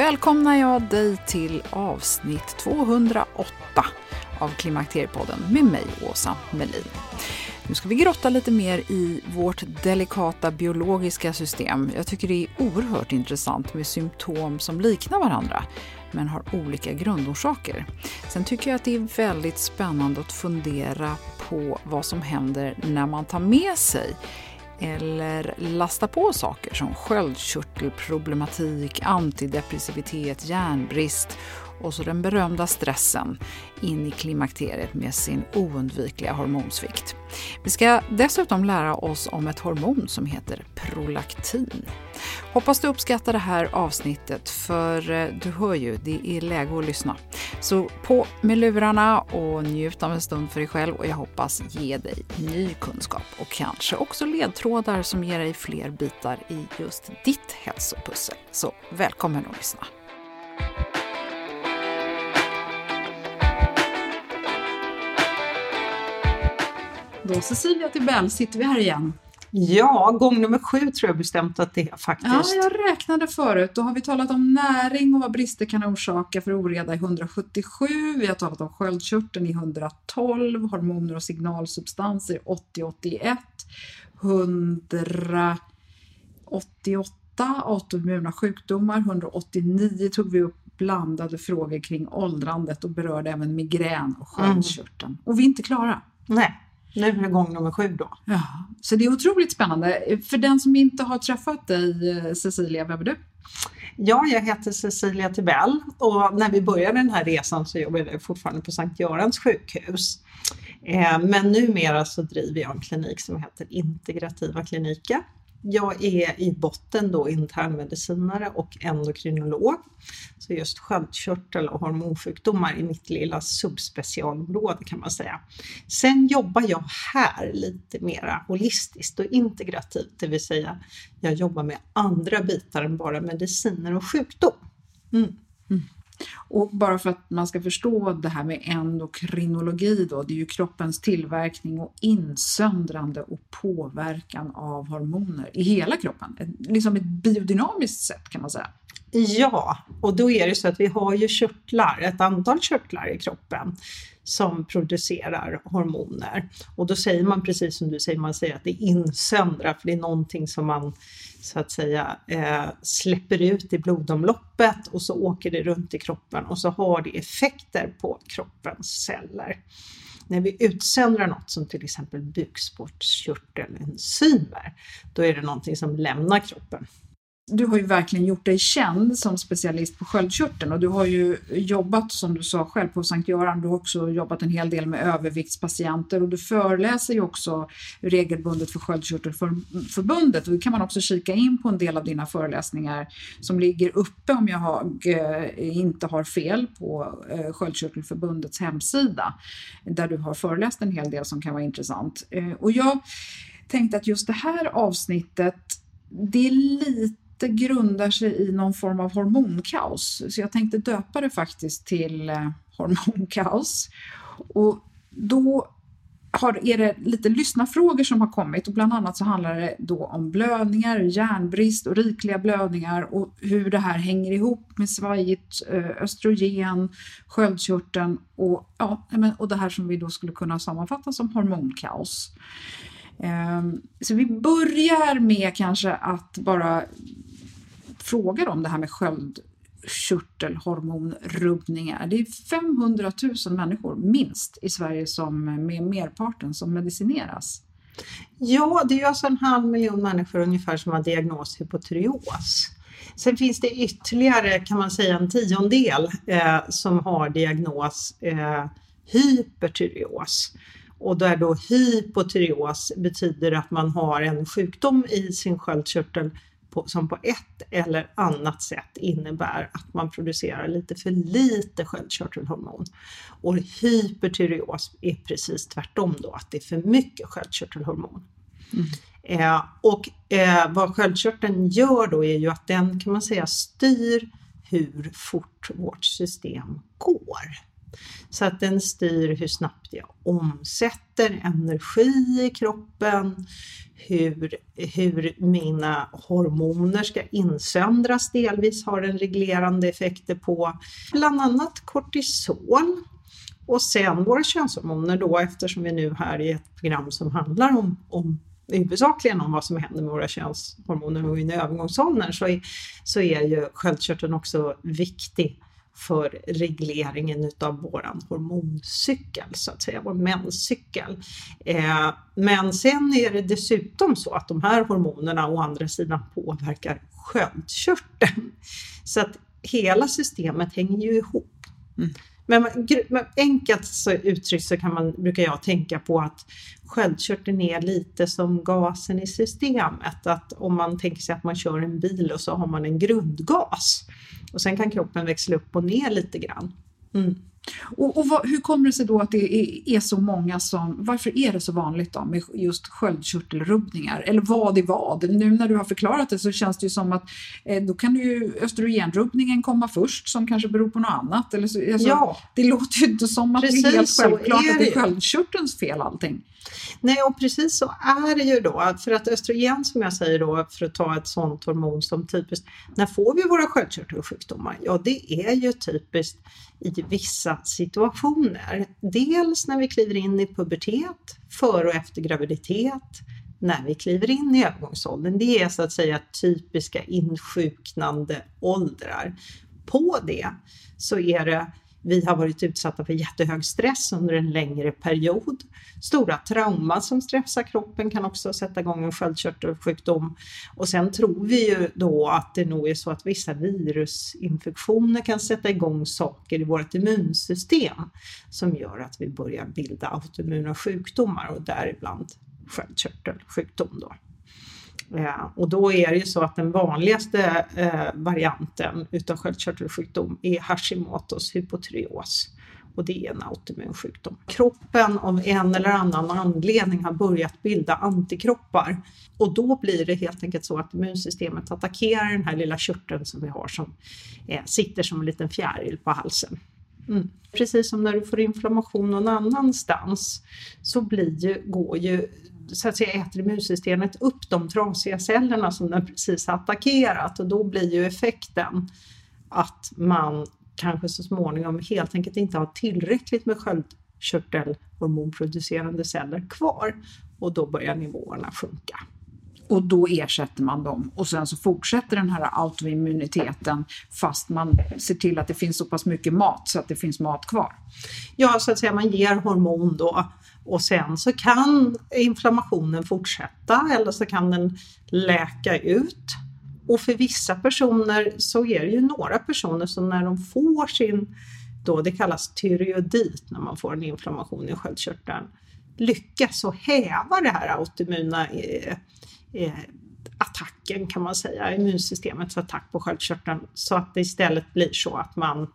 välkomnar jag dig till avsnitt 208 av Klimakteriepodden med mig, Åsa Melin. Nu ska vi grotta lite mer i vårt delikata biologiska system. Jag tycker det är oerhört intressant med symptom som liknar varandra men har olika grundorsaker. Sen tycker jag att det är väldigt spännande att fundera på vad som händer när man tar med sig eller lasta på saker som sköldkörtelproblematik, antidepressivitet, järnbrist och så den berömda stressen in i klimakteriet med sin oundvikliga hormonsvikt. Vi ska dessutom lära oss om ett hormon som heter prolaktin. Hoppas du uppskattar det här avsnittet för eh, du hör ju, det är läge att lyssna. Så på med lurarna och njut av en stund för dig själv och jag hoppas ge dig ny kunskap och kanske också ledtrådar som ger dig fler bitar i just ditt hälsopussel. Så välkommen att lyssna! Då Cecilia Tibell sitter vi här igen. Ja, gång nummer sju tror jag bestämt att det är faktiskt. Ja, jag räknade förut. Då har vi talat om näring och vad brister kan orsaka för oreda i 177. Vi har talat om sköldkörteln i 112, hormoner och signalsubstanser i 80-81, 188 autoimmuna sjukdomar, 189 tog vi upp blandade frågor kring åldrandet och berörde även migrän och sköldkörteln. Och vi är inte klara. Nej, nu är det gång nummer sju då. Ja, så det är otroligt spännande. För den som inte har träffat dig, eh, Cecilia, vem är du? Ja, jag heter Cecilia Tibell och när vi började den här resan så jobbade jag fortfarande på Sankt Görans sjukhus. Eh, Men numera så driver jag en klinik som heter Integrativa kliniken. Jag är i botten då internmedicinare och endokrinolog för just sköldkörtel och hormonsjukdomar i mitt lilla subspecialområde kan man säga. Sen jobbar jag här lite mera holistiskt och integrativt, det vill säga jag jobbar med andra bitar än bara mediciner och sjukdom. Mm. Och bara för att man ska förstå det här med endokrinologi då, det är ju kroppens tillverkning och insöndrande och påverkan av hormoner i hela kroppen. Liksom ett biodynamiskt sätt kan man säga. Ja, och då är det så att vi har ju körtlar, ett antal körtlar i kroppen som producerar hormoner. Och då säger man precis som du säger, man säger att det insöndrar, för det är någonting som man så att säga eh, släpper ut i blodomloppet och så åker det runt i kroppen och så har det effekter på kroppens celler. När vi utsöndrar något som till exempel bukspottkörtelenzymer, då är det någonting som lämnar kroppen. Du har ju verkligen gjort dig känd som specialist på sköldkörteln och du har ju jobbat, som du sa själv, på Sankt Göran. Du har också jobbat en hel del med överviktspatienter och du föreläser ju också regelbundet för Sköldkörtelförbundet och då kan man också kika in på en del av dina föreläsningar som ligger uppe, om jag har, inte har fel, på eh, Sköldkörtelförbundets hemsida där du har föreläst en hel del som kan vara intressant. Eh, och jag tänkte att just det här avsnittet det är lite grundar sig i någon form av hormonkaos. Så jag tänkte döpa det faktiskt till eh, hormonkaos. Och då har, är det lite lyssnarfrågor som har kommit och bland annat så handlar det då om blödningar, järnbrist och rikliga blödningar och hur det här hänger ihop med svajigt eh, östrogen, sköldkörteln och, ja, och det här som vi då skulle kunna sammanfatta som hormonkaos. Ehm, så vi börjar med kanske att bara frågar om det här med sköldkörtelhormonrubbningar. Det är 500 000 människor minst i Sverige som med merparten som medicineras. Ja, det är alltså en halv miljon människor ungefär som har diagnos hypotyreos. Sen finns det ytterligare, kan man säga, en tiondel eh, som har diagnos eh, hypertyreos. Och där då hypotyreos betyder att man har en sjukdom i sin sköldkörtel på, som på ett eller annat sätt innebär att man producerar lite för lite sköldkörtelhormon. Och hypertyreos är precis tvärtom då, att det är för mycket sköldkörtelhormon. Mm. Eh, och eh, vad sköldkörteln gör då är ju att den kan man säga styr hur fort vårt system går. Så att den styr hur snabbt jag omsätter energi i kroppen, hur, hur mina hormoner ska insöndras delvis har den reglerande effekter på bland annat kortisol. Och sen våra könshormoner då eftersom vi nu här i ett program som handlar om, om huvudsakligen om vad som händer med våra könshormoner och i övergångsåldern så är, så är ju sköldkörteln också viktig för regleringen utav våran hormoncykel, så att säga, vår menscykel. Eh, men sen är det dessutom så att de här hormonerna å andra sidan påverkar sköldkörteln. Så att hela systemet hänger ju ihop. Mm. Men, men enkelt så uttryckt så kan man, brukar jag tänka på att sköldkörteln är lite som gasen i systemet. Att om man tänker sig att man kör en bil och så har man en grundgas och sen kan kroppen växla upp och ner lite grann. Mm. Och, och vad, hur kommer det sig då att det är, är, så många som, varför är det så vanligt då med just sköldkörtelrubbningar? Eller vad är vad? Nu när du har förklarat det så känns det ju som att eh, då kan ju östrogenrubbningen komma först som kanske beror på något annat. Eller så, alltså, ja. Det låter ju inte som att Precis det är helt självklart är att det är sköldkörtelns fel allting. Nej, och precis så är det ju då. För att östrogen som jag säger då, för att ta ett sådant hormon som typiskt, när får vi våra sköldkörtelsjukdomar? Ja, det är ju typiskt i vissa situationer. Dels när vi kliver in i pubertet, före och efter graviditet, när vi kliver in i övergångsåldern. Det är så att säga typiska insjuknande åldrar. På det så är det vi har varit utsatta för jättehög stress under en längre period. Stora trauman som stressar kroppen kan också sätta igång en sköldkörtelsjukdom. Och sen tror vi ju då att det nog är så att vissa virusinfektioner kan sätta igång saker i vårt immunsystem som gör att vi börjar bilda autoimmuna sjukdomar och däribland sköldkörtelsjukdom. Då. Mm. Eh, och då är det ju så att den vanligaste eh, varianten utav sköldkörtelsjukdom är Hashimoto's hypotyreos och det är en autoimmun sjukdom. Kroppen av en eller annan anledning har börjat bilda antikroppar och då blir det helt enkelt så att immunsystemet attackerar den här lilla körteln som vi har som eh, sitter som en liten fjäril på halsen. Mm. Precis som när du får inflammation någon annanstans så blir ju, går ju så att säga äter immunsystemet upp de trasiga cellerna som den precis har attackerat och då blir ju effekten att man kanske så småningom helt enkelt inte har tillräckligt med sköldkörtelhormonproducerande celler kvar och då börjar nivåerna sjunka. Och då ersätter man dem och sen så fortsätter den här autoimmuniteten fast man ser till att det finns så pass mycket mat så att det finns mat kvar. Ja, så att säga man ger hormon då och sen så kan inflammationen fortsätta eller så kan den läka ut. Och för vissa personer så är det ju några personer som när de får sin, då det kallas tyreodit när man får en inflammation i sköldkörteln, lyckas att häva det här autoimmuna eh, eh, attacken kan man säga, immunsystemets attack på sköldkörteln så att det istället blir så att man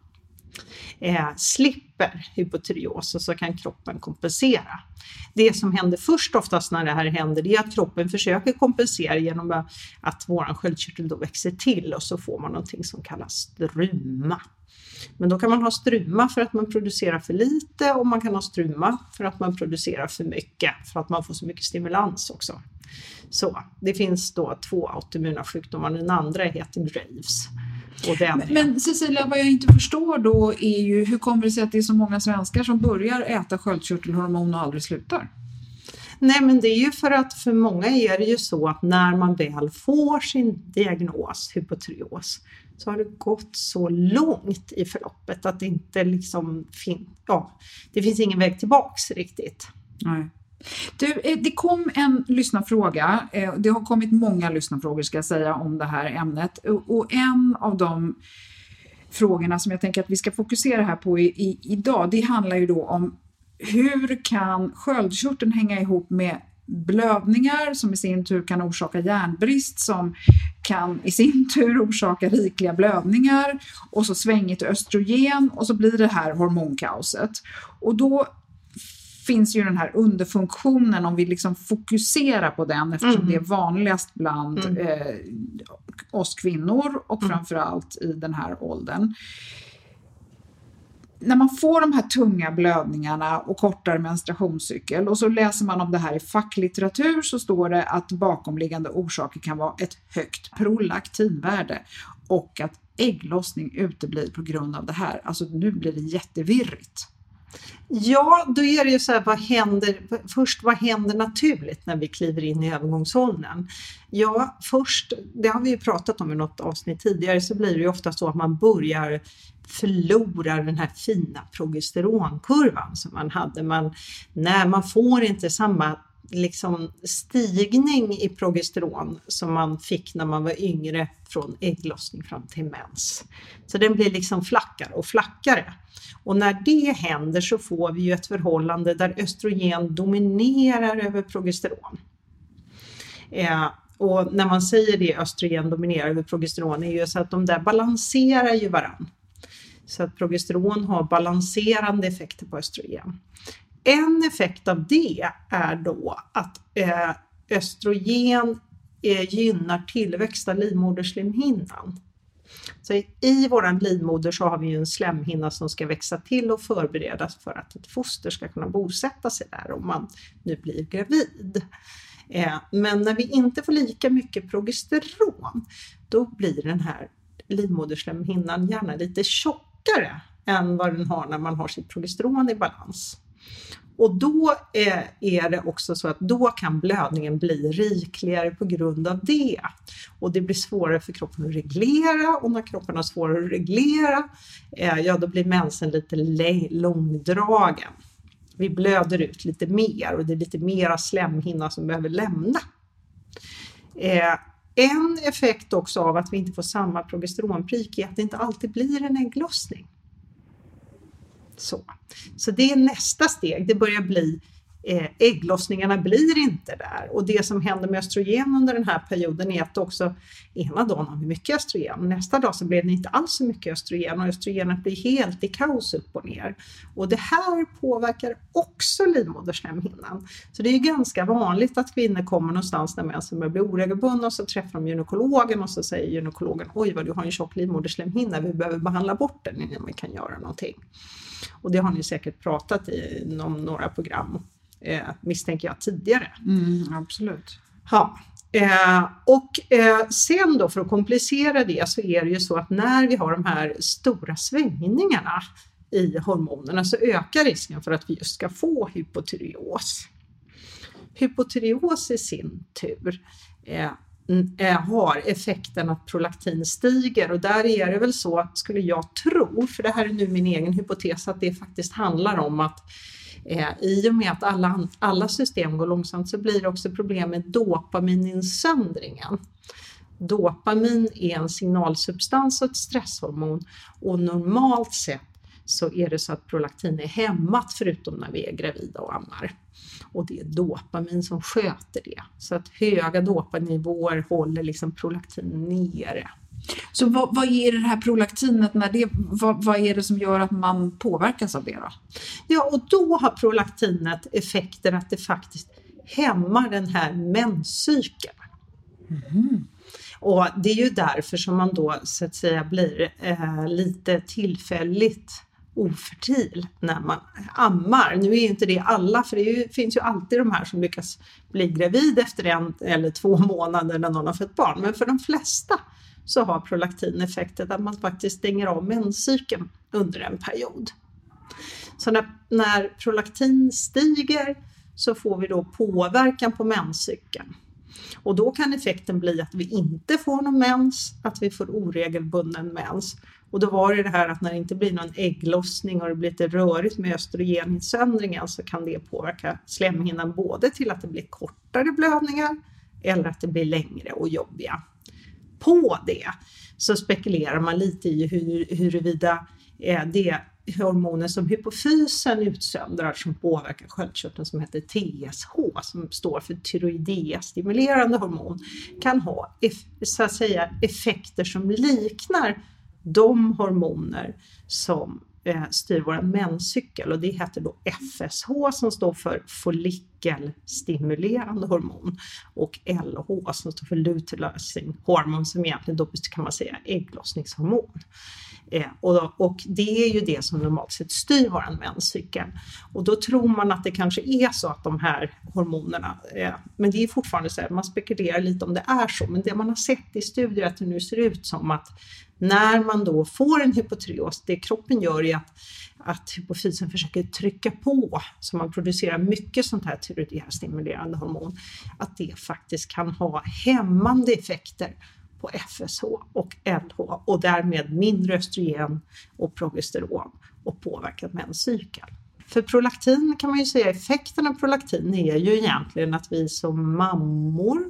eh, slipper hypotyreos och så kan kroppen kompensera. Det som händer först oftast när det här händer det är att kroppen försöker kompensera genom att vår sköldkörtel då växer till och så får man någonting som kallas struma. Men då kan man ha struma för att man producerar för lite och man kan ha struma för att man producerar för mycket för att man får så mycket stimulans också. Så det finns då två autoimmuna sjukdomar, den andra heter Graves men, men Cecilia, vad jag inte förstår då är ju hur kommer det sig att det är så många svenskar som börjar äta sköldkörtelhormon och aldrig slutar? Nej, men det är ju för att för många är det ju så att när man väl får sin diagnos, hypotyreos, så har det gått så långt i förloppet att det inte liksom fin ja, det finns ingen väg tillbaks riktigt. Nej. Du, eh, det kom en lyssnarfråga. Eh, det har kommit många lyssnarfrågor ska jag säga om det här ämnet och en av de frågorna som jag tänker att vi ska fokusera här på i, i, idag, det handlar ju då om hur kan sköldkörteln hänga ihop med blödningar som i sin tur kan orsaka järnbrist som kan i sin tur orsaka rikliga blödningar och så svängigt östrogen och så blir det här hormonkaoset. Och då finns ju den här underfunktionen om vi liksom fokuserar på den eftersom mm. det är vanligast bland mm. eh, oss kvinnor och mm. framförallt i den här åldern när man får de här tunga blödningarna och kortare menstruationscykel och så läser man om det här i facklitteratur så står det att bakomliggande orsaker kan vara ett högt prolaktinvärde och att ägglossning uteblir på grund av det här. Alltså nu blir det jättevirrigt. Ja, då är det ju så här, vad händer, först vad händer naturligt när vi kliver in i övergångsåldern? Ja, först, det har vi ju pratat om i något avsnitt tidigare, så blir det ju ofta så att man börjar förlorar den här fina progesteronkurvan som man hade. Man, när man får inte samma liksom stigning i progesteron som man fick när man var yngre från ägglossning fram till mens. Så den blir liksom flackare och flackare. Och när det händer så får vi ju ett förhållande där östrogen dominerar över progesteron. Eh, och när man säger det, östrogen dominerar över progesteron, är ju så att de där balanserar ju varann. Så att progesteron har balanserande effekter på östrogen. En effekt av det är då att eh, östrogen eh, gynnar tillväxt av livmoderslemhinnan. Så i vår livmoder så har vi ju en slemhinna som ska växa till och förberedas för att ett foster ska kunna bosätta sig där om man nu blir gravid. Eh, men när vi inte får lika mycket progesteron, då blir den här livmoderslemhinnan gärna lite tjockare än vad den har när man har sitt progesteron i balans. Och då eh, är det också så att då kan blödningen bli rikligare på grund av det. Och det blir svårare för kroppen att reglera och när kroppen har svårare att reglera, eh, ja då blir mensen lite långdragen. Vi blöder ut lite mer och det är lite mera slemhinna som behöver lämna. Eh, en effekt också av att vi inte får samma progesteronprik är att det inte alltid blir en ägglossning. Så. så det är nästa steg, det börjar bli Eh, ägglossningarna blir inte där. Och det som händer med östrogen under den här perioden är att också ena dagen har vi mycket östrogen, nästa dag så blir det inte alls så mycket östrogen och östrogenet blir helt i kaos upp och ner. Och det här påverkar också livmoderslemhinnan. Så det är ganska vanligt att kvinnor kommer någonstans när mensen börjar bli oregelbundna och så träffar de gynekologen och så säger gynekologen oj vad du har en tjock livmoderslemhinna, vi behöver behandla bort den innan vi kan göra någonting. Och det har ni säkert pratat i om några program eh, misstänker jag tidigare. Mm, absolut. Ja. Eh, och eh, sen då för att komplicera det så är det ju så att när vi har de här stora svängningarna i hormonerna så ökar risken för att vi just ska få hypotyreos. Hypotyreos i sin tur eh, eh, har effekten att prolaktin stiger och där är det väl så, skulle jag tro, för det här är nu min egen hypotes, att det faktiskt handlar om att Eh, I och med att alla, alla system går långsamt så blir det också problem med dopamininsöndringen. Dopamin är en signalsubstans och ett stresshormon och normalt sett så är det så att prolaktin är hämmat förutom när vi är gravida och ammar. Och det är dopamin som sköter det. Så att höga dopaminnivåer håller liksom prolaktin nere. Så vad, vad är det här prolaktinet, när det, vad, vad, är det som gör att man påverkas av det då? Ja, och då har prolaktinet effekten att det faktiskt hämmar den här menscykeln. Mm. Och det är ju därför som man då så att säga blir eh, lite tillfälligt ofertil när man ammar. Nu är ju inte det alla, för det ju, finns ju alltid de här som lyckas bli gravid efter en eller två månader när någon har fött barn. Men för de flesta så har prolaktin effekten att man faktiskt stänger av menscykeln under en period. Så när, när prolaktin stiger så får vi då påverkan på menscykeln. Och då kan effekten bli att vi inte får någon mens, att vi får oregelbunden mens. Och då var det det här att när det inte blir någon ägglossning och det blir lite rörigt med östrogeninsöndringen så kan det påverka slemhinnan både till att det blir kortare blödningar eller att det blir längre och jobbiga. På det så spekulerar man lite i hur, huruvida eh, det hormoner som hypofysen utsöndrar som påverkar sköldkörteln som heter TSH som står för tyroidea-stimulerande hormon kan ha så att säga effekter som liknar de hormoner som Eh, styr vår menscykel och det heter då FSH som står för follikelstimulerande hormon och LH som står för luteinizing hormon som egentligen då kan man säga ägglossningshormon. Eh, och, och, det är ju det som normalt sett styr vår menscykel. Och då tror man att det kanske är så att de här hormonerna, eh, men det är fortfarande så här, man spekulerar lite om det är så, men det man har sett i studier är att det nu ser ut som att när man då får en hypotyreos, det kroppen gör är att, att hypofysen försöker trycka på så man producerar mycket sånt här tyroidea-stimulerande hormon, att det faktiskt kan ha hämmande effekter på FSH och LH och därmed mindre östrogen och progesteron och påverkat menscykel. För prolaktin kan man ju säga, effekten av prolaktin är ju egentligen att vi som mammor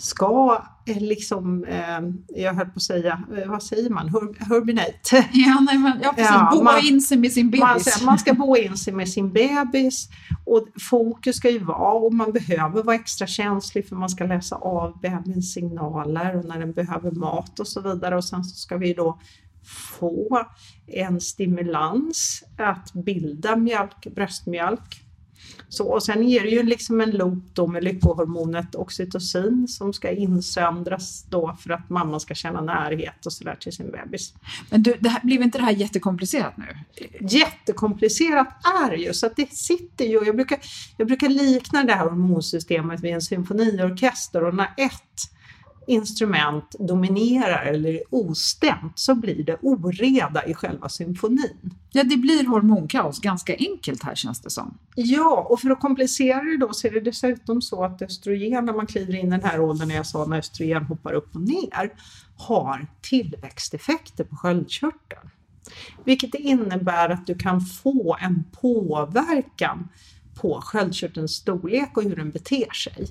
ska eh, liksom, eh, jag höll på att säga, eh, vad säger man, Hurbinate? Ja, nej, men, ja precis, ja, boa man, in sig med sin bebis. Man, man ska boa in sig med sin bebis och fokus ska ju vara, och man behöver vara extra känslig för man ska läsa av bebisens signaler och när den behöver mat och så vidare och sen så ska vi då få en stimulans att bilda mjölk, bröstmjölk så, och sen är det ju liksom en loop då med lyckohormonet oxytocin som ska insöndras då för att mamman ska känna närhet och sådär till sin bebis. Men du, det här, blir inte det här jättekomplicerat nu? Jättekomplicerat är ju så att det sitter ju, jag brukar, jag brukar likna det här hormonsystemet vid en symfoniorkester och när ett instrument dominerar eller är ostämt så blir det oreda i själva symfonin. Ja, det blir hormonkaos ganska enkelt här känns det som. Ja, och för att komplicera det då så är det dessutom så att östrogen när man kliver in i den här åldern, när jag sa när östrogen hoppar upp och ner, har tillväxteffekter på sköldkörteln. Vilket innebär att du kan få en påverkan på sköldkörtelns storlek och hur den beter sig.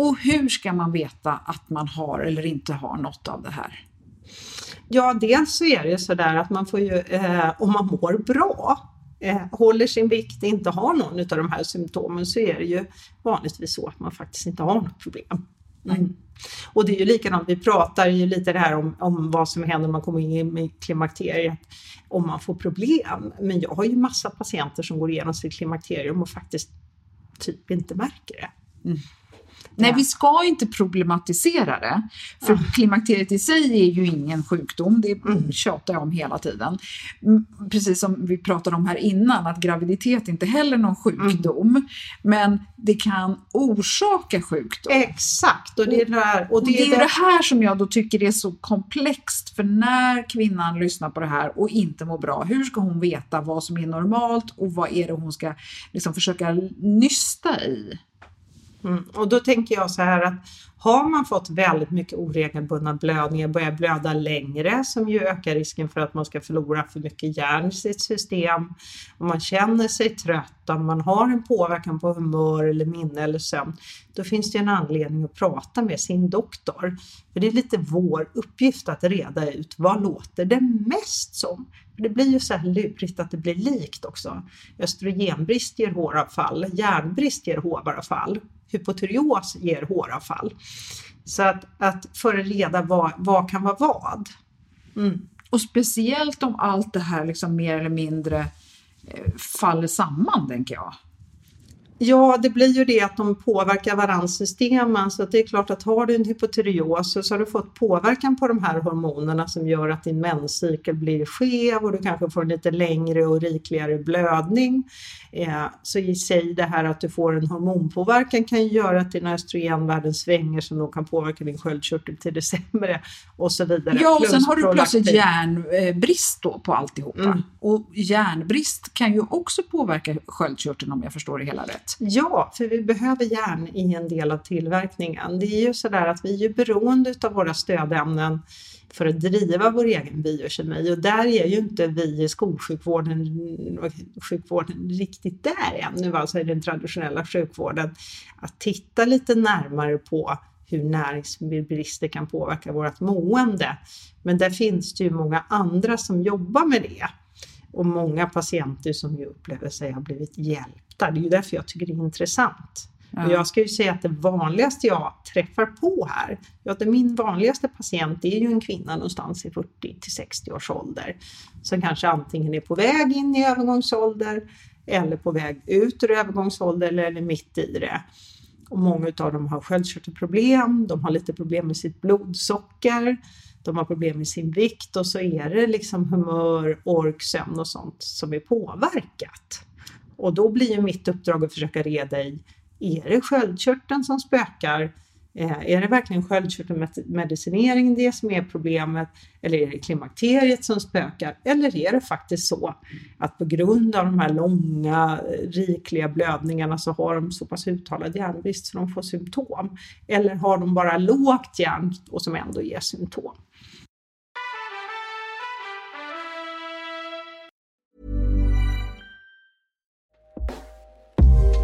Och hur ska man veta att man har eller inte har något av det här? Ja, dels så är det så där att man får ju, eh, om man mår bra, eh, håller sin vikt, inte har någon av de här symptomen så är det ju vanligtvis så att man faktiskt inte har något problem. Mm. Och det är ju likadant, vi pratar ju lite det här om, om vad som händer när man kommer in i klimakteriet, om man får problem. Men jag har ju massa patienter som går igenom sitt klimakterium och faktiskt typ inte märker det. Mm. Nej, vi ska inte problematisera det. För mm. klimakteriet i sig är ju ingen sjukdom, det mm. tjatar jag om hela tiden. Precis som vi pratade om här innan, att graviditet inte heller är någon sjukdom. Mm. Men det kan orsaka sjukdom. Exakt! Och det är det här, och det, och det, är det här som jag då tycker är så komplext. För när kvinnan lyssnar på det här och inte mår bra, hur ska hon veta vad som är normalt och vad är det hon ska liksom försöka nysta i? Mm. Och då tänker jag så här att har man fått väldigt mycket oregelbundna blödningar, börjar blöda längre som ju ökar risken för att man ska förlora för mycket järn i sitt system, om man känner sig trött, om man har en påverkan på humör eller minne eller sömn, då finns det en anledning att prata med sin doktor. För det är lite vår uppgift att reda ut vad låter det mest som? För det blir ju så här lurigt att det blir likt också. Östrogenbrist ger håravfall, järnbrist ger håravfall hypotyreos ger håravfall. Så att, att föra reda vad, vad kan vara vad. Mm. Och speciellt om allt det här liksom mer eller mindre eh, faller samman, tänker jag. Ja, det blir ju det att de påverkar varandras systemen. Så det är klart att har du en hypotyreos så har du fått påverkan på de här hormonerna som gör att din menscykel blir skev och du kanske får en lite längre och rikligare blödning. Eh, så i sig det här att du får en hormonpåverkan kan ju göra att dina östrogenvärden svänger som då kan påverka din sköldkörtel till det sämre och så vidare. Ja, och sen har du plötsligt järnbrist då på alltihopa. Mm. Och järnbrist kan ju också påverka sköldkörteln om jag förstår det hela rätt. Ja, för vi behöver järn i en del av tillverkningen. Det är ju sådär att vi är beroende av våra stödämnen för att driva vår egen biokemi och där är ju inte vi i skolsjukvården sjukvården riktigt där ännu, alltså i den traditionella sjukvården, att titta lite närmare på hur näringsbrister kan påverka vårt mående. Men där finns det ju många andra som jobbar med det och många patienter som ju upplever sig ha blivit hjälpta. Det är ju därför jag tycker det är intressant. Ja. Och jag ska ju säga att det vanligaste jag träffar på här, ja, det min vanligaste patient är ju en kvinna någonstans i 40 till 60 års ålder som kanske antingen är på väg in i övergångsålder eller på väg ut ur övergångsålder eller mitt i det. Och många av dem har sköldkörtelproblem, de har lite problem med sitt blodsocker, de har problem med sin vikt och så är det liksom humör, ork, sömn och sånt som är påverkat. Och då blir ju mitt uppdrag att försöka reda i är det sköldkörteln som spökar? Eh, är det verkligen sköldkörtelmedicinering det som är problemet? Eller är det klimakteriet som spökar? Eller är det faktiskt så att på grund av de här långa, rikliga blödningarna så har de så pass uttalad järnbrist så de får symptom? Eller har de bara lågt järn och som ändå ger symptom?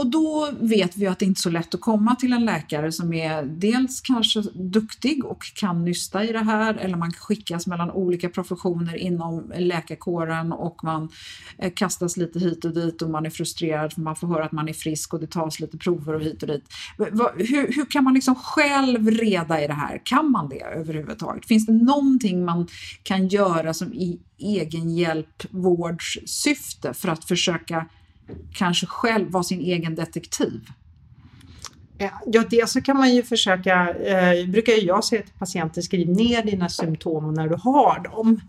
Och då vet vi att det inte är så lätt att komma till en läkare som är dels kanske duktig och kan nysta i det här eller man skickas mellan olika professioner inom läkarkåren och man eh, kastas lite hit och dit och man är frustrerad för man får höra att man är frisk och det tas lite prover och hit och dit. Hur, hur kan man liksom själv reda i det här? Kan man det överhuvudtaget? Finns det någonting man kan göra som i egenhjälpvårdssyfte för att försöka kanske själv vara sin egen detektiv? Ja, dels så kan man ju försöka, eh, brukar jag säga till patienter, skriv ner dina symptom när du har dem.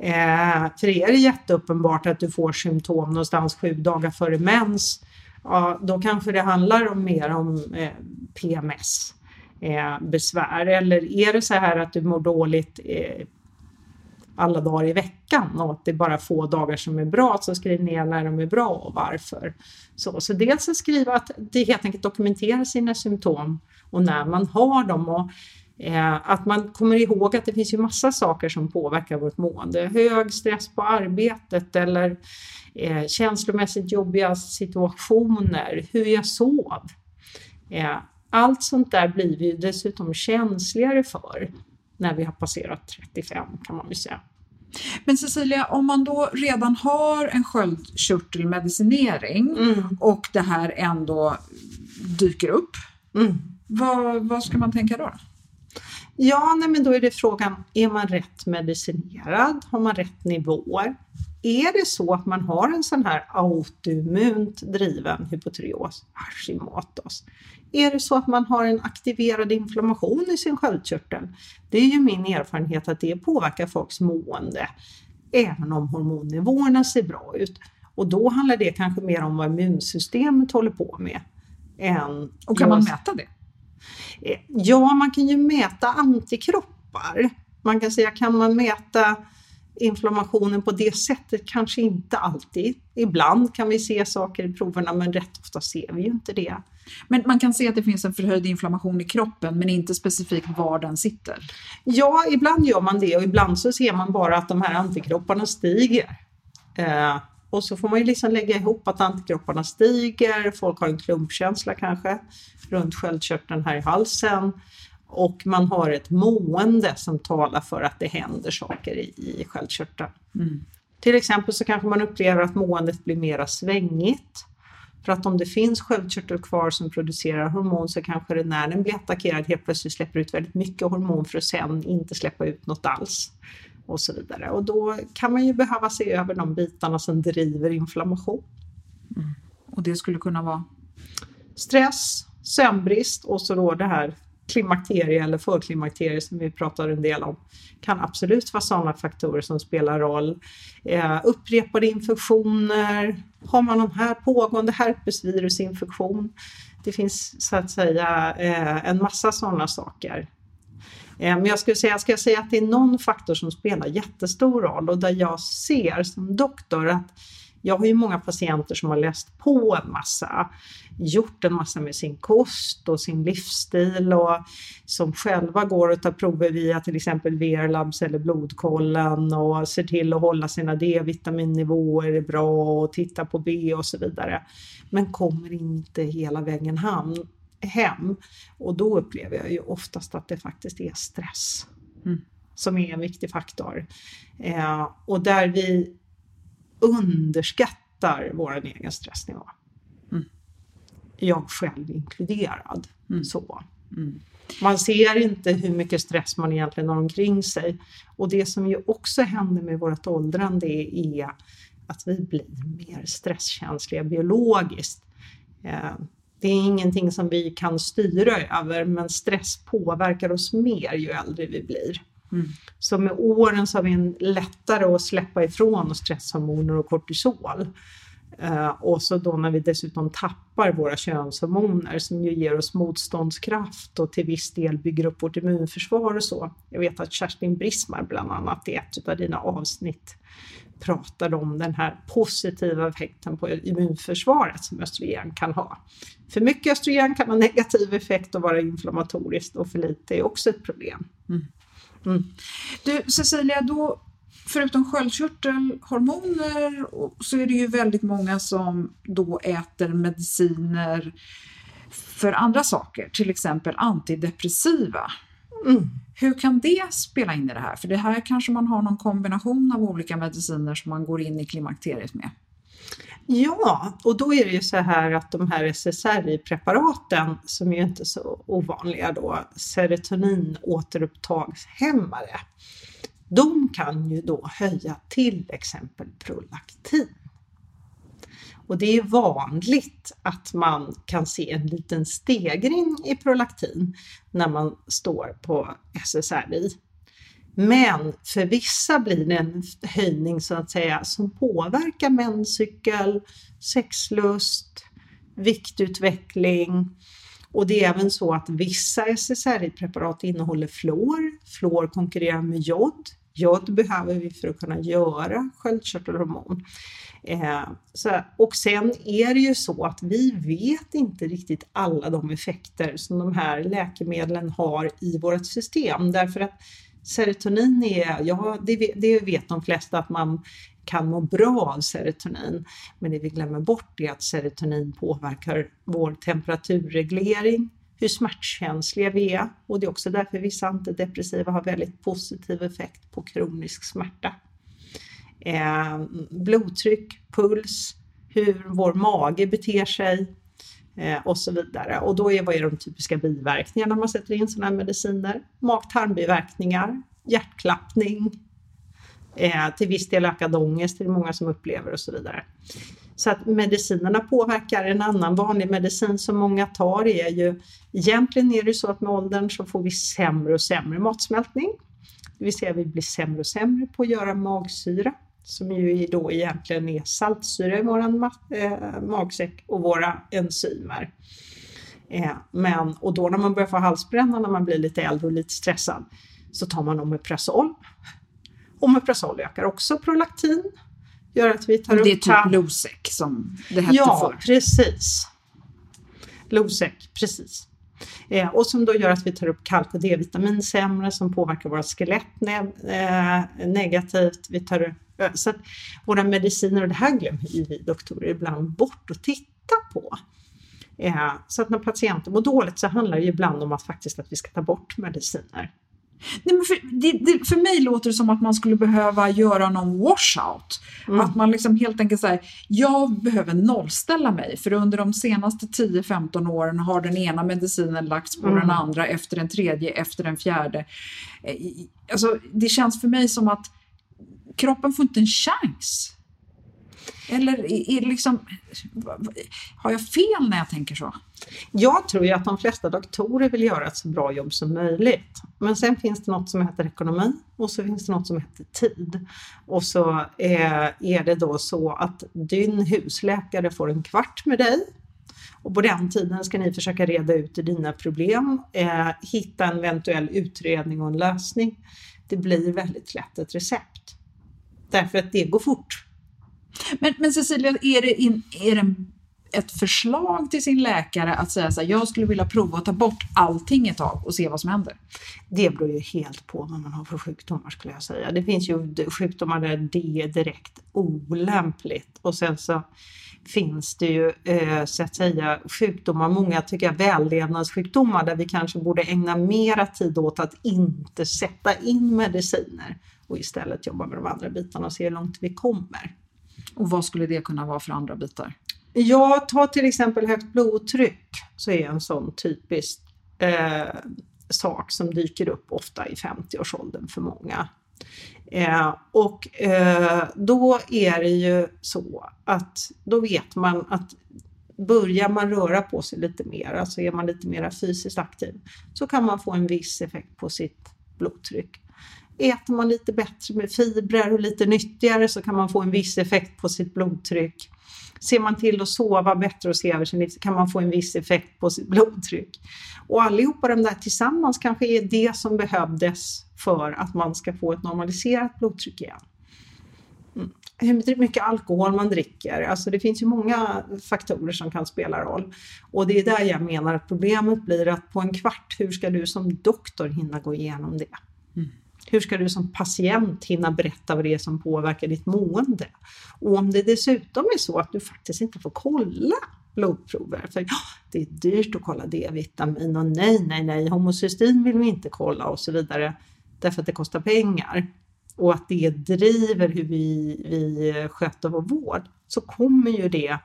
Eh, för är det jätteuppenbart att du får symptom någonstans sju dagar före mens, ja, då kanske det handlar om mer om eh, PMS eh, besvär. Eller är det så här att du mår dåligt eh, alla dagar i veckan och att det är bara få dagar som är bra, så skriv ner när de är bra och varför. Så, så dels att skriva att det helt enkelt dokumenterar sina symptom och när man har dem. Och Eh, att man kommer ihåg att det finns ju massa saker som påverkar vårt mående. Hög stress på arbetet eller eh, känslomässigt jobbiga situationer, hur jag sov. Eh, allt sånt där blir vi dessutom känsligare för när vi har passerat 35 kan man väl säga. Men Cecilia, om man då redan har en sköldkörtelmedicinering mm. och det här ändå dyker upp, mm. vad, vad ska man tänka då? Ja, nej, men då är det frågan, är man rätt medicinerad? Har man rätt nivåer? Är det så att man har en sån här autoimmunt driven hypotyreos, Hashimoto's, är det så att man har en aktiverad inflammation i sin sköldkörtel, det är ju min erfarenhet att det påverkar folks mående, även om hormonnivåerna ser bra ut. Och då handlar det kanske mer om vad immunsystemet håller på med. Än och kan man mäta det? Eh, ja, man kan ju mäta antikroppar. Man kan säga, kan man mäta inflammationen på det sättet? Kanske inte alltid. Ibland kan vi se saker i proverna, men rätt ofta ser vi ju inte det. Men man kan se att det finns en förhöjd inflammation i kroppen, men inte specifikt var den sitter? Ja, ibland gör man det och ibland så ser man bara att de här antikropparna stiger. Eh, och så får man ju liksom lägga ihop att antikropparna stiger, folk har en klumpkänsla kanske runt sköldkörteln här i halsen och man har ett mående som talar för att det händer saker i, i sköldkörteln. Mm. Till exempel så kanske man upplever att måendet blir mera svängigt. För att om det finns sköldkörtel kvar som producerar hormon så kanske det när den blir attackerad helt plötsligt släpper ut väldigt mycket hormon för att sen inte släppa ut något alls. Och så vidare. Och då kan man ju behöva se över de bitarna som driver inflammation. Mm. Och det skulle kunna vara? Stress, sömnbrist och så då det här klimakterie eller förklimakterie som vi pratar en del om kan absolut vara sådana faktorer som spelar roll. Eh, upprepade infektioner, har man någon här pågående herpesvirusinfektion. Det finns så att säga eh, en massa sådana saker. Eh, men jag skulle säga, ska jag säga att det är någon faktor som spelar jättestor roll och där jag ser som doktor att jag har ju många patienter som har läst på en massa, gjort en massa med sin kost och sin livsstil och som själva går och tar prover via till exempel VR-labs eller blodkollen och ser till att hålla sina D-vitaminnivåer bra och titta på B och så vidare. Men kommer inte hela vägen hem. Och då upplever jag ju oftast att det faktiskt är stress mm. som är en viktig faktor. Eh, och där vi underskattar vår egen stressnivå. Mm. Jag själv inkluderad. Mm. Så. Mm. Man ser inte hur mycket stress man egentligen har omkring sig. Och det som ju också händer med vårt åldrande är att vi blir mer stresskänsliga biologiskt. Eh, det är ingenting som vi kan styra över, men stress påverkar oss mer ju äldre vi blir. Mm. Så med åren så har vi en lättare att släppa ifrån oss stresshormoner och kortisol. Uh, och så då när vi dessutom tappar våra könshormoner som ju ger oss motståndskraft och till viss del bygger upp vårt immunförsvar och så. Jag vet att Kerstin Brismar bland annat i ett av dina avsnitt pratade om den här positiva effekten på immunförsvaret som östrogen kan ha. För mycket östrogen kan ha negativ effekt och vara inflammatoriskt och för lite är också ett problem. Mm. Mm. Du Cecilia, då, förutom sköldkörtelhormoner så är det ju väldigt många som då äter mediciner för andra saker, till exempel antidepressiva. Mm. Hur kan det spela in i det här? För det här kanske man har någon kombination av olika mediciner som man går in i klimakteriet med. Ja, och då är det ju så här att de här SSRI-preparaten som är inte så ovanliga då, serotoninåterupptagshämmare, de kan ju då höja till exempel prolaktin. Och det är vanligt att man kan se en liten stegring i prolaktin när man står på SSRI. Men för vissa blir det en höjning så att säga som påverkar menscykel, sexlust, viktutveckling och det är även så att vissa SSRI-preparat innehåller fluor. Fluor konkurrerar med jod. Jod behöver vi för att kunna göra sköldkörtelhormon. Eh, så, och sen är det ju så att vi vet inte riktigt alla de effekter som de här läkemedlen har i vårt system därför att serotonin är, ja det, det vet de flesta att man kan må bra av serotonin. Men det vi glömmer bort är att serotonin påverkar vår temperaturreglering, hur smärtkänsliga vi är och det är också därför vissa antidepressiva har väldigt positiv effekt på kronisk smärta. Eh, blodtryck, puls, hur vår mage beter sig Eh, och så vidare. Och då är vad är de typiska biverkningarna när man sätter in sådana här mediciner? Mag-tarmbiverkningar, hjärtklappning, eh, till viss del ökad ångest, det är många som upplever och så vidare. Så att medicinerna påverkar. En annan vanlig medicin som många tar är ju, egentligen är det så att med åldern så får vi sämre och sämre matsmältning. Det vill säga vi blir sämre och sämre på att göra magsyra som ju då egentligen är saltsyra i våran eh, magsäck och våra enzymer. Eh, men, och då när man börjar få halsbränna när man blir lite äldre och lite stressad så tar man Omeprazol. Omeprazol ökar också prolaktin gör att vi tar det upp... Det är typ Losec som det hette ja, förr. Ja, precis. Losec, precis. Eh, och som då gör att vi tar upp kalk och D-vitamin sämre som påverkar våra skelett ne eh, negativt. Vi tar upp, så att våra mediciner, och det här glömmer vi doktorer ibland bort att titta på. Eh, så att när patienter mår dåligt så handlar det ibland om att faktiskt att vi ska ta bort mediciner. Nej, men för, det, det, för mig låter det som att man skulle behöva göra någon washout. Mm. Att man liksom helt enkelt säger, jag behöver nollställa mig för under de senaste 10-15 åren har den ena medicinen lagts på mm. den andra efter den tredje, efter den fjärde. Alltså, det känns för mig som att kroppen får inte en chans. Eller är liksom, har jag fel när jag tänker så? Jag tror ju att de flesta doktorer vill göra ett så bra jobb som möjligt. Men sen finns det något som heter ekonomi och så finns det något som heter tid. Och så eh, är det då så att din husläkare får en kvart med dig och på den tiden ska ni försöka reda ut dina problem, eh, hitta en eventuell utredning och en lösning. Det blir väldigt lätt ett recept. Därför att det går fort. Men, men Cecilia, är det, in, är det ett förslag till sin läkare att säga så här, jag skulle vilja prova att ta bort allting ett tag och se vad som händer? Det beror ju helt på vad man har för sjukdomar skulle jag säga. Det finns ju sjukdomar där det är direkt olämpligt och sen så finns det ju eh, så att säga sjukdomar, många tycker jag vällevnadssjukdomar där vi kanske borde ägna mera tid åt att inte sätta in mediciner och istället jobba med de andra bitarna och se hur långt vi kommer. Och vad skulle det kunna vara för andra bitar? Ja, ta till exempel högt blodtryck så är en sån typisk eh, sak som dyker upp ofta i 50-årsåldern för många. Eh, och eh, då är det ju så att då vet man att börjar man röra på sig lite mer, alltså är man lite mer fysiskt aktiv, så kan man få en viss effekt på sitt blodtryck. Äter man lite bättre med fibrer och lite nyttigare så kan man få en viss effekt på sitt blodtryck. Ser man till att sova bättre och se över sin liv så kan man få en viss effekt på sitt blodtryck. Och allihopa de där tillsammans kanske är det som behövdes för att man ska få ett normaliserat blodtryck igen. Mm. Hur mycket alkohol man dricker, alltså det finns ju många faktorer som kan spela roll. Och det är där jag menar att problemet blir att på en kvart, hur ska du som doktor hinna gå igenom det? Mm. Hur ska du som patient hinna berätta vad det är som påverkar ditt mående? Och om det dessutom är så att du faktiskt inte får kolla blodprover, för det är dyrt att kolla D-vitamin och nej, nej, nej, homocystin vill vi inte kolla och så vidare, därför att det kostar pengar och att det driver hur vi, vi sköter vår vård, så kommer ju det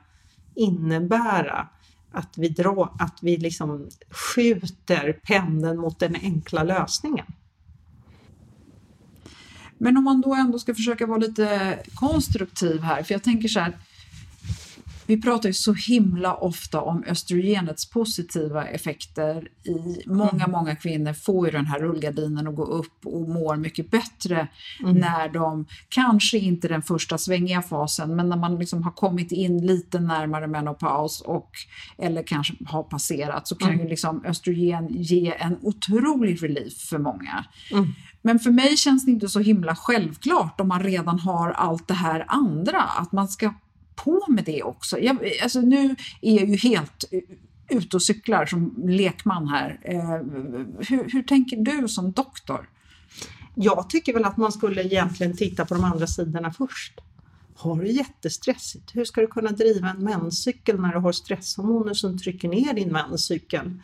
innebära att vi, dra, att vi liksom skjuter pendeln mot den enkla lösningen. Men om man då ändå ska försöka vara lite konstruktiv här, för jag tänker så här, Vi pratar ju så himla ofta om östrogenets positiva effekter. I många, mm. många kvinnor får ju den här rullgardinen att gå upp och mår mycket bättre mm. när de, kanske inte den första svängiga fasen, men när man liksom har kommit in lite närmare menopaus och eller kanske har passerat så kan mm. ju liksom östrogen ge en otrolig relief för många. Men för mig känns det inte så himla självklart om man redan har allt det här andra, att man ska på med det också. Jag, alltså nu är jag ju helt eh, ute och cyklar som lekman här. Eh, hur, hur tänker du som doktor? Jag tycker väl att man skulle egentligen titta på de andra sidorna först. Har du jättestressigt, hur ska du kunna driva en menscykel när du har stresshormoner som trycker ner din menscykel?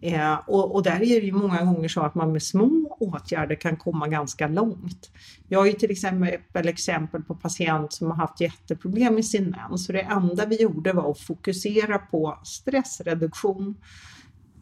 Eh, och, och, där är det ju många gånger så att man med små åtgärder kan komma ganska långt. Jag har ju till exempel exempel på patient som har haft jätteproblem med sin mens så det enda vi gjorde var att fokusera på stressreduktion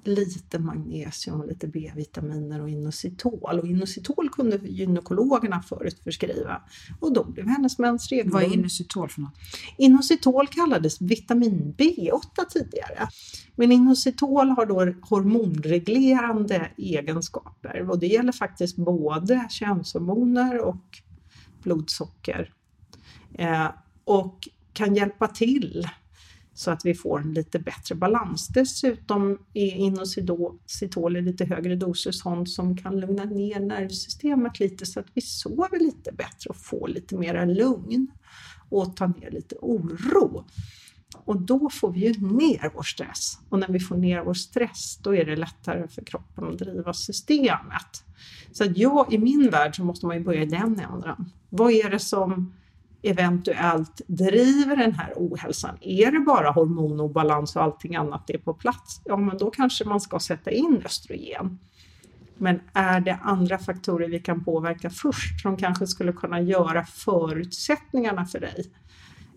lite magnesium, lite B-vitaminer och inositol. Och inositol kunde gynekologerna förut förskriva och då blev hennes mens regelbunden. Vad är inositol för något? Inositol kallades vitamin B8 tidigare. Men inositol har då hormonreglerande egenskaper och det gäller faktiskt både könshormoner och blodsocker. Eh, och kan hjälpa till så att vi får en lite bättre balans. Dessutom är inositol i lite högre doser sånt som kan lugna ner nervsystemet lite så att vi sover lite bättre och får lite mera lugn och ta ner lite oro. Och då får vi ju ner vår stress. Och när vi får ner vår stress, då är det lättare för kroppen att driva systemet. Så att jag, i min värld så måste man ju börja i den änden. Vad är det som eventuellt driver den här ohälsan? Är det bara hormonobalans och allting annat är på plats? Ja, men då kanske man ska sätta in östrogen. Men är det andra faktorer vi kan påverka först som kanske skulle kunna göra förutsättningarna för dig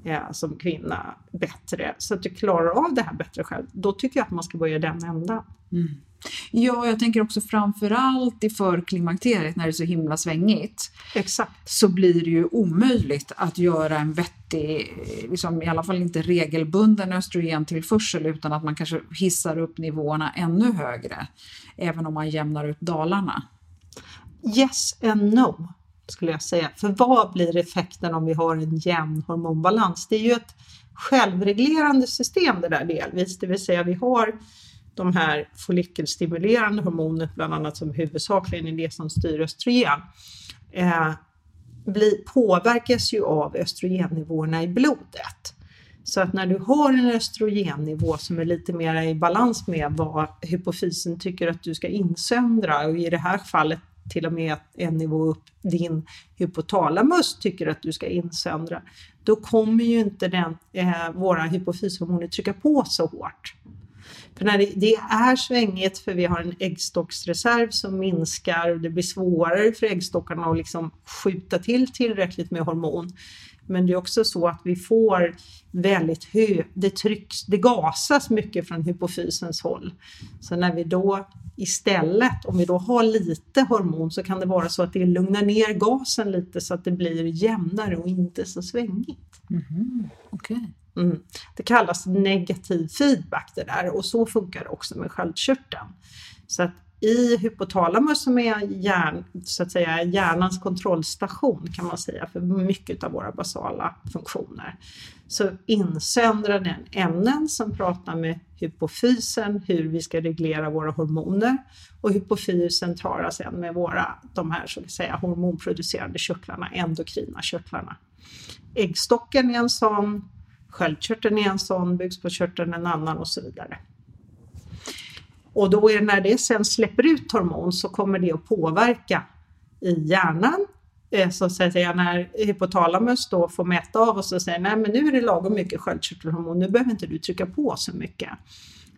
eh, som kvinna bättre så att du klarar av det här bättre själv? Då tycker jag att man ska börja den ändan. Mm. Ja, jag tänker också framförallt i förklimakteriet när det är så himla svängigt. Exakt. Så blir det ju omöjligt att göra en vettig, liksom, i alla fall inte regelbunden östrogentillförsel utan att man kanske hissar upp nivåerna ännu högre. Även om man jämnar ut dalarna. Yes and no skulle jag säga. För vad blir effekten om vi har en jämn hormonbalans? Det är ju ett självreglerande system det där delvis, det vill säga vi har de här follikelstimulerande hormonet, bland annat som huvudsakligen är det som styr östrogen, eh, bli, påverkas ju av östrogennivåerna i blodet. Så att när du har en östrogennivå som är lite mer i balans med vad hypofysen tycker att du ska insöndra och i det här fallet till och med en nivå upp din hypotalamus tycker att du ska insöndra, då kommer ju inte den, eh, våra hypofyshormoner trycka på så hårt. För när det, det, är svängigt för vi har en äggstocksreserv som minskar och det blir svårare för äggstockarna att liksom skjuta till tillräckligt med hormon. Men det är också så att vi får väldigt hö, det trycks, det gasas mycket från hypofysens håll. Så när vi då istället, om vi då har lite hormon så kan det vara så att det lugnar ner gasen lite så att det blir jämnare och inte så svängigt. Mm, okay. Mm. Det kallas negativ feedback det där och så funkar det också med sköldkörteln. Så att i hypotalamus som är hjärn, så att säga, hjärnans kontrollstation kan man säga för mycket av våra basala funktioner. Så insöndrar den ämnen som pratar med hypofysen hur vi ska reglera våra hormoner och hypofysen talar sedan med våra, de här så att säga, hormonproducerande körtlarna, endokrina körtlarna. Äggstocken är en sån, sköldkörteln är en sån, bukspottkörteln en annan och så vidare. Och då är det när det sen släpper ut hormon så kommer det att påverka i hjärnan. Eh, så att säga när hypotalamus då får mäta av och så säger nej men nu är det lagom mycket sköldkörtelhormon, nu behöver inte du trycka på så mycket.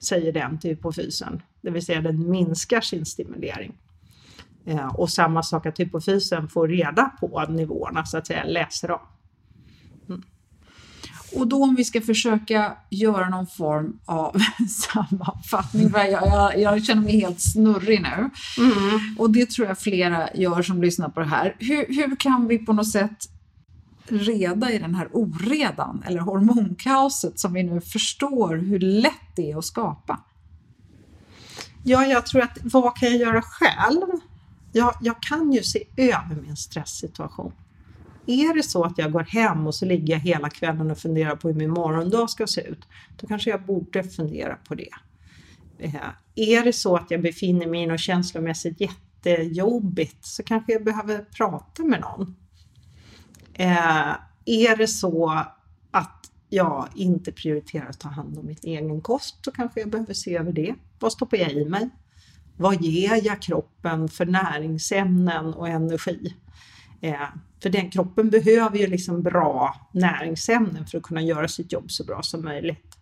Säger den till hypofysen, det vill säga den minskar sin stimulering. Eh, och samma sak att hypofysen får reda på nivåerna så att säga, läser av. Och då om vi ska försöka göra någon form av sammanfattning, jag, jag, jag, känner mig helt snurrig nu. Mm. Och det tror jag flera gör som lyssnar på det här. Hur, hur kan vi på något sätt reda i den här oredan eller hormonkaoset som vi nu förstår hur lätt det är att skapa? Ja, jag tror att vad kan jag göra själv? Jag, jag kan ju se över min stresssituation. Är det så att jag går hem och så ligger jag hela kvällen och funderar på hur min morgondag ska se ut, då kanske jag borde fundera på det. Eh, är det så att jag befinner mig i något känslomässigt jättejobbigt så kanske jag behöver prata med någon. Eh, är det så att jag inte prioriterar att ta hand om mitt egen kost så kanske jag behöver se över det. Vad stoppar jag i mig? Vad ger jag kroppen för näringsämnen och energi? Eh, för den kroppen behöver ju liksom bra näringsämnen för att kunna göra sitt jobb så bra som möjligt.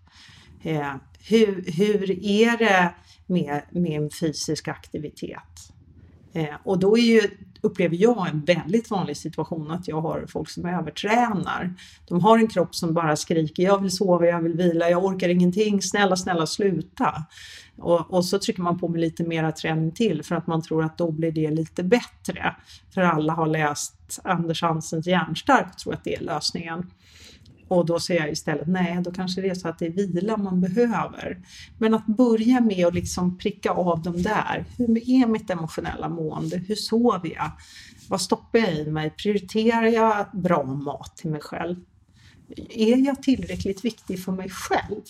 Eh, hur, hur är det med, med fysiska fysisk aktivitet? Eh, och då är ju, upplever jag en väldigt vanlig situation att jag har folk som övertränar. De har en kropp som bara skriker jag vill sova, jag vill vila, jag orkar ingenting, snälla, snälla sluta. Och, och, så trycker man på med lite mera träning till för att man tror att då blir det lite bättre. För alla har läst Anders Hansens Hjärnstark och tror att det är lösningen. Och då säger jag istället nej, då kanske det är så att det är vila man behöver. Men att börja med att liksom pricka av dem där. Hur är mitt emotionella mående? Hur sover jag? Vad stoppar jag i mig? Prioriterar jag bra mat till mig själv? Är jag tillräckligt viktig för mig själv?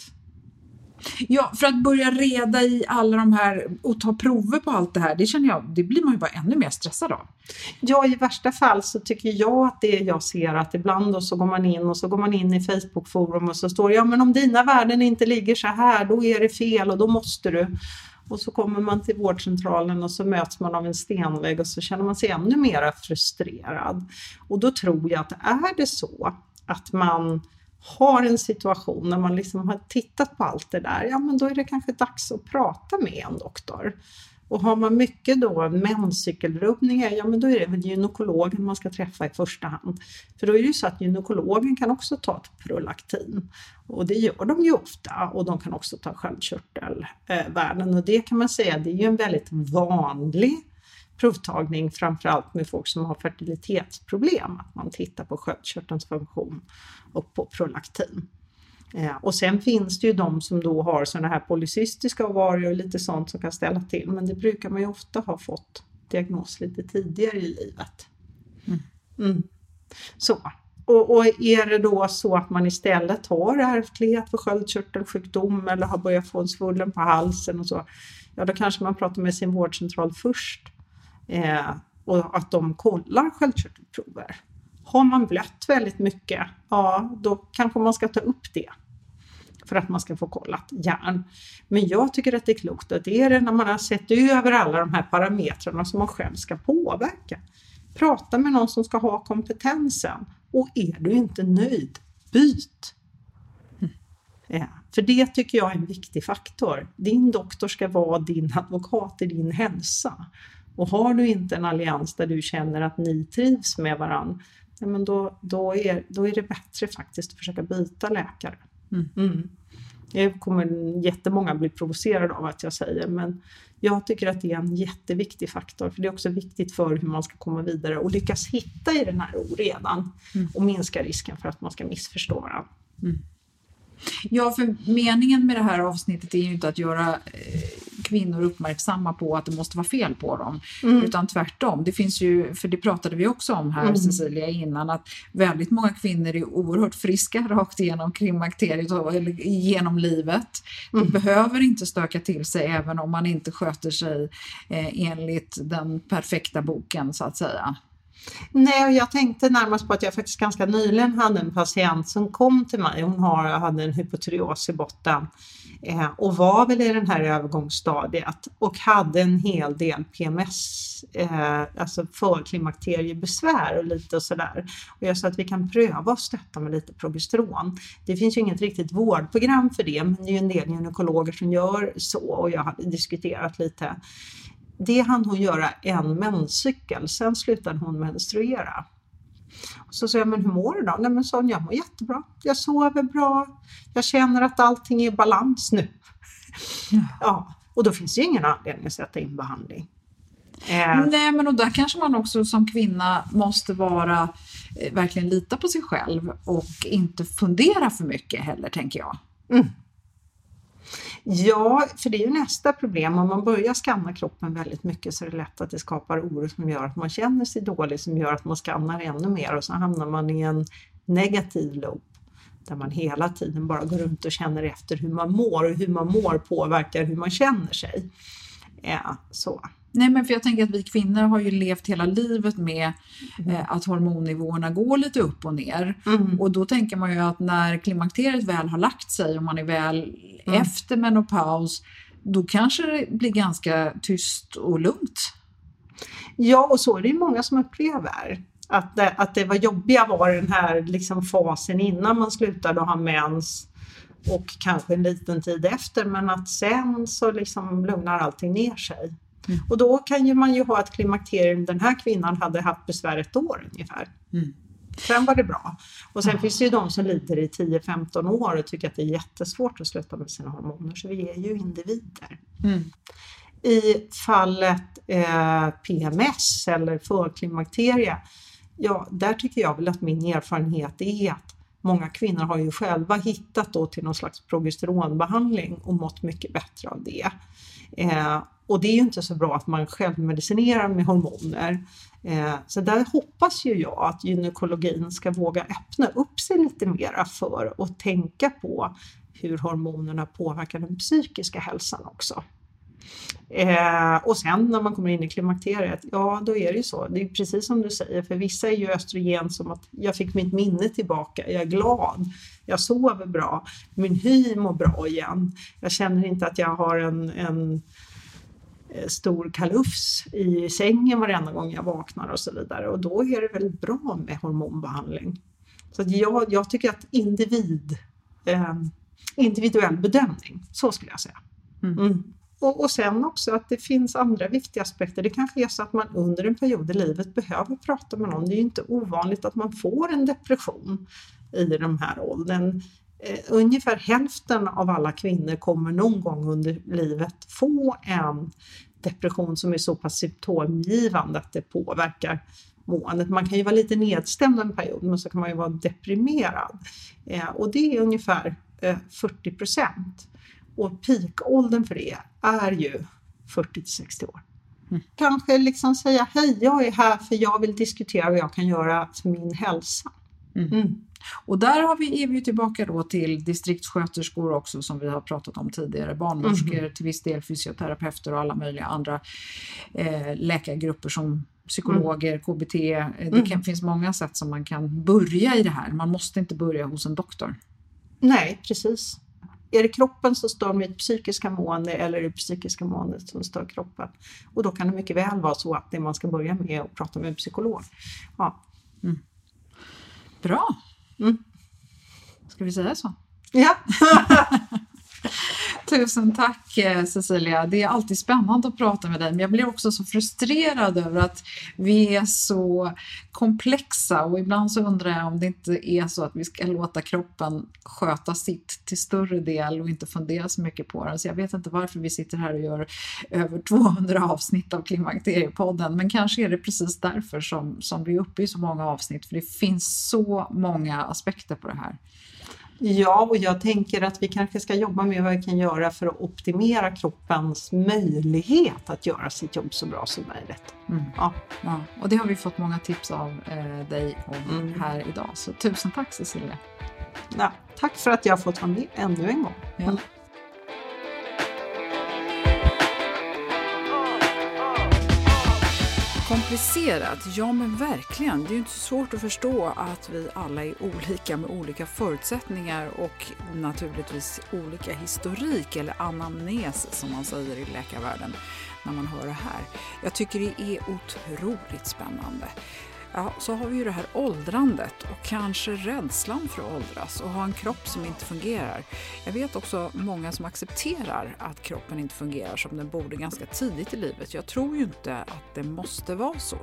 Ja, för att börja reda i alla de här och ta prover på allt det här, det känner jag, det blir man ju bara ännu mer stressad av. Ja, i värsta fall så tycker jag att det jag ser att ibland då så går man in och så går man in i Facebookforum och så står det ja men om dina värden inte ligger så här då är det fel och då måste du. Och så kommer man till vårdcentralen och så möts man av en stenvägg och så känner man sig ännu mer frustrerad. Och då tror jag att är det så att man har en situation när man liksom har tittat på allt det där, ja men då är det kanske dags att prata med en doktor. Och har man mycket då menscykelrubbningar, ja men då är det väl gynekologen man ska träffa i första hand. För då är det ju så att gynekologen kan också ta ett prolaktin. Och det gör de ju ofta och de kan också ta sköldkörtelvärden. Och det kan man säga, det är ju en väldigt vanlig provtagning, framförallt med folk som har fertilitetsproblem, att man tittar på sköldkörtelns funktion och på prolaktin. Eh, och sen finns det ju de som då har sådana här polycystiska ovarier och lite sånt som kan ställa till, men det brukar man ju ofta ha fått diagnos lite tidigare i livet. Mm. Mm. Så. Och, och, är det då så att man istället har ärftlighet för sköldkörtelsjukdom eller har börjat få en svullen på halsen och så, ja då kanske man pratar med sin vårdcentral först eh, och att de kollar sköldkörtelprover. Har man blött väldigt mycket, ja då kanske man ska ta upp det för att man ska få kollat järn. Men jag tycker att det är klokt att det är det när man har sett över alla de här parametrarna som man själv ska påverka. Prata med någon som ska ha kompetensen och är du inte nöjd, byt! Mm. Ja, för det tycker jag är en viktig faktor. Din doktor ska vara din advokat i din hälsa. Och har du inte en allians där du känner att ni trivs med varandra, ja, men då, då, är, då är det bättre faktiskt att försöka byta läkare. Mm. Mm. Det kommer jättemånga bli provocerade av att jag säger, men jag tycker att det är en jätteviktig faktor, för det är också viktigt för hur man ska komma vidare och lyckas hitta i den här oredan mm. och minska risken för att man ska missförstå varandra. Mm. Ja, för meningen med det här avsnittet är ju inte att göra eh, kvinnor uppmärksamma på att det måste vara fel på dem, mm. utan tvärtom. Det finns ju, för det pratade vi också om här mm. Cecilia innan, att väldigt många kvinnor är oerhört friska rakt igenom klimakteriet eller genom livet. Mm. De behöver inte stöka till sig även om man inte sköter sig eh, enligt den perfekta boken så att säga. Nej, jag tänkte närmast på att jag faktiskt ganska nyligen hade en patient som kom till mig. Hon har, hade en hypotyreos i botten eh, och var väl i det här övergångsstadiet och hade en hel del PMS, eh, alltså förklimakteriebesvär och lite sådär. Och jag sa att vi kan pröva att stötta med lite progesteron. Det finns ju inget riktigt vårdprogram för det, men det är ju en del gynekologer som gör så och jag hade diskuterat lite det hann hon göra en menscykel, sen slutade hon menstruera. Så sa jag, men hur mår du då? Nej men hon, jag mår jättebra. Jag sover bra. Jag känner att allting är i balans nu. Ja. ja. Och då finns det ju ingen anledning att sätta in behandling. Eh. Nej, men och där kanske man också som kvinna måste vara eh, verkligen lita på sig själv och inte fundera för mycket heller, tänker jag. Ja, för det är ju nästa problem. Om man börjar skanna kroppen väldigt mycket så är det lätt att det skapar oro som gör att man känner sig dålig, som gör att man skannar ännu mer och så hamnar man i en negativ loop där man hela tiden bara går runt och känner efter hur man mår och hur man mår påverkar hur man känner sig. Ja, så. Nej, men för jag tänker att vi kvinnor har ju levt hela livet med eh, att hormonnivåerna går lite upp och ner. Mm. Och då tänker man ju att när klimakteriet väl har lagt sig och man är väl efter menopaus, då kanske det blir ganska tyst och lugnt. Ja, och så är det ju många som upplever. Att det, att det var jobbiga var den här liksom fasen innan man slutade ha mens och kanske en liten tid efter men att sen så liksom lugnar allting ner sig. Och då kan ju man ju ha ett klimakterium, den här kvinnan hade haft besvär ett år ungefär. Sen var det bra. Och sen finns det ju de som lider i 10-15 år och tycker att det är jättesvårt att sluta med sina hormoner, så vi är ju individer. I fallet eh, PMS eller förklimakterie, ja, där tycker jag väl att min erfarenhet är att många kvinnor har ju själva hittat då till någon slags progesteronbehandling och mått mycket bättre av det. Eh, och det är ju inte så bra att man självmedicinerar med hormoner. Eh, så där hoppas ju jag att gynekologin ska våga öppna upp sig lite mera för och tänka på hur hormonerna påverkar den psykiska hälsan också. Eh, och sen när man kommer in i klimakteriet, ja då är det ju så. Det är precis som du säger, för vissa är ju östrogen som att jag fick mitt minne tillbaka, jag är glad, jag sover bra, min hy mår bra igen. Jag känner inte att jag har en, en eh, stor kalufs i sängen varenda gång jag vaknar och så vidare. Och då är det väldigt bra med hormonbehandling. Så jag, jag tycker att individ, eh, individuell bedömning, så skulle jag säga. Mm. Och, och sen också att det finns andra viktiga aspekter. Det kanske är så att man under en period i livet behöver prata med någon. Det är ju inte ovanligt att man får en depression i den här åldern. Eh, ungefär hälften av alla kvinnor kommer någon gång under livet få en depression som är så pass symptomgivande att det påverkar måendet. Man kan ju vara lite nedstämd en period men så kan man ju vara deprimerad. Eh, och det är ungefär eh, 40 procent. Och peakåldern för det är ju 40 till 60 år. Kanske liksom säga hej, jag är här för jag vill diskutera vad jag kan göra för min hälsa. Mm. Och där har vi, är vi tillbaka då till distriktssköterskor också som vi har pratat om tidigare, barnmorskor, till viss del fysioterapeuter och alla möjliga andra eh, läkargrupper som psykologer, KBT. Eh, Det kan, finns många sätt som man kan börja i det här. Man måste inte börja hos en doktor. Nej, precis. Är det kroppen som stör mitt psykiska mående eller är det psykiska måendet som stör kroppen? Och då kan det mycket väl vara så att det man ska börja med är att prata med en psykolog. Ja. Bra! Mm. Ska vi säga så? ja. Tusen tack eh, Cecilia. Det är alltid spännande att prata med dig, men jag blir också så frustrerad över att vi är så komplexa och ibland så undrar jag om det inte är så att vi ska låta kroppen sköta sitt till större del och inte fundera så mycket på den. Så jag vet inte varför vi sitter här och gör över 200 avsnitt av Klimakteriepodden, men kanske är det precis därför som, som vi är uppe i så många avsnitt, för det finns så många aspekter på det här. Ja, och jag tänker att vi kanske ska jobba med vad vi kan göra för att optimera kroppens möjlighet att göra sitt jobb så bra som möjligt. Ja. Ja, och det har vi fått många tips av eh, dig om här idag. Så tusen tack Cecilia. Ja, tack för att jag har fått vara med ännu en gång. Ja. Komplicerat? Ja men verkligen. Det är ju inte så svårt att förstå att vi alla är olika med olika förutsättningar och naturligtvis olika historik eller anamnes som man säger i läkarvärlden när man hör det här. Jag tycker det är otroligt spännande. Ja, så har vi ju det här åldrandet och kanske rädslan för att åldras och ha en kropp som inte fungerar. Jag vet också många som accepterar att kroppen inte fungerar som den borde ganska tidigt i livet. Jag tror ju inte att det måste vara så.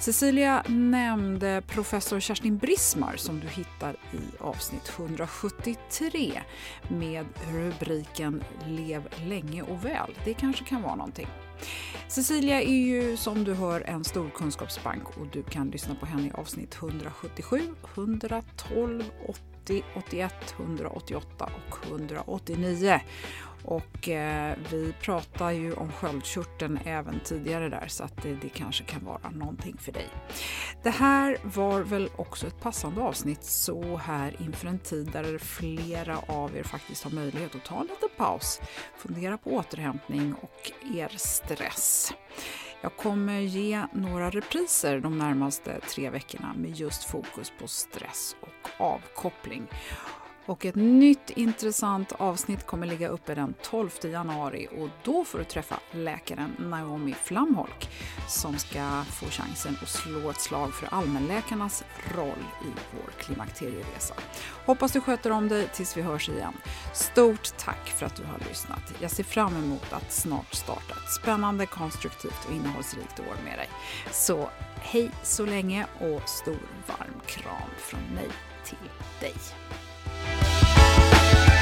Cecilia nämnde professor Kerstin Brismar som du hittar i avsnitt 173 med rubriken Lev länge och väl. Det kanske kan vara någonting. Cecilia är ju som du hör en stor kunskapsbank och du kan lyssna på henne i avsnitt 177, 112, 80, 81, 188 och 189. Och eh, vi pratar ju om sköldkörteln även tidigare där så att det, det, kanske kan vara någonting för dig. Det här var väl också ett passande avsnitt så här inför en tid där flera av er faktiskt har möjlighet att ta en liten paus, fundera på återhämtning och er stress. Jag kommer ge några repriser de närmaste tre veckorna med just fokus på stress och avkoppling. Och ett nytt intressant avsnitt kommer ligga uppe den 12 januari och då får du träffa läkaren Naomi Flamholk som ska få chansen att slå ett slag för allmänläkarnas roll i vår klimakterieresa. Hoppas du sköter om dig tills vi hörs igen. Stort tack för att du har lyssnat. Jag ser fram emot att snart starta ett spännande, konstruktivt och innehållsrikt år med dig. Så hej så länge och stor varm kram från mig till dig. Thank you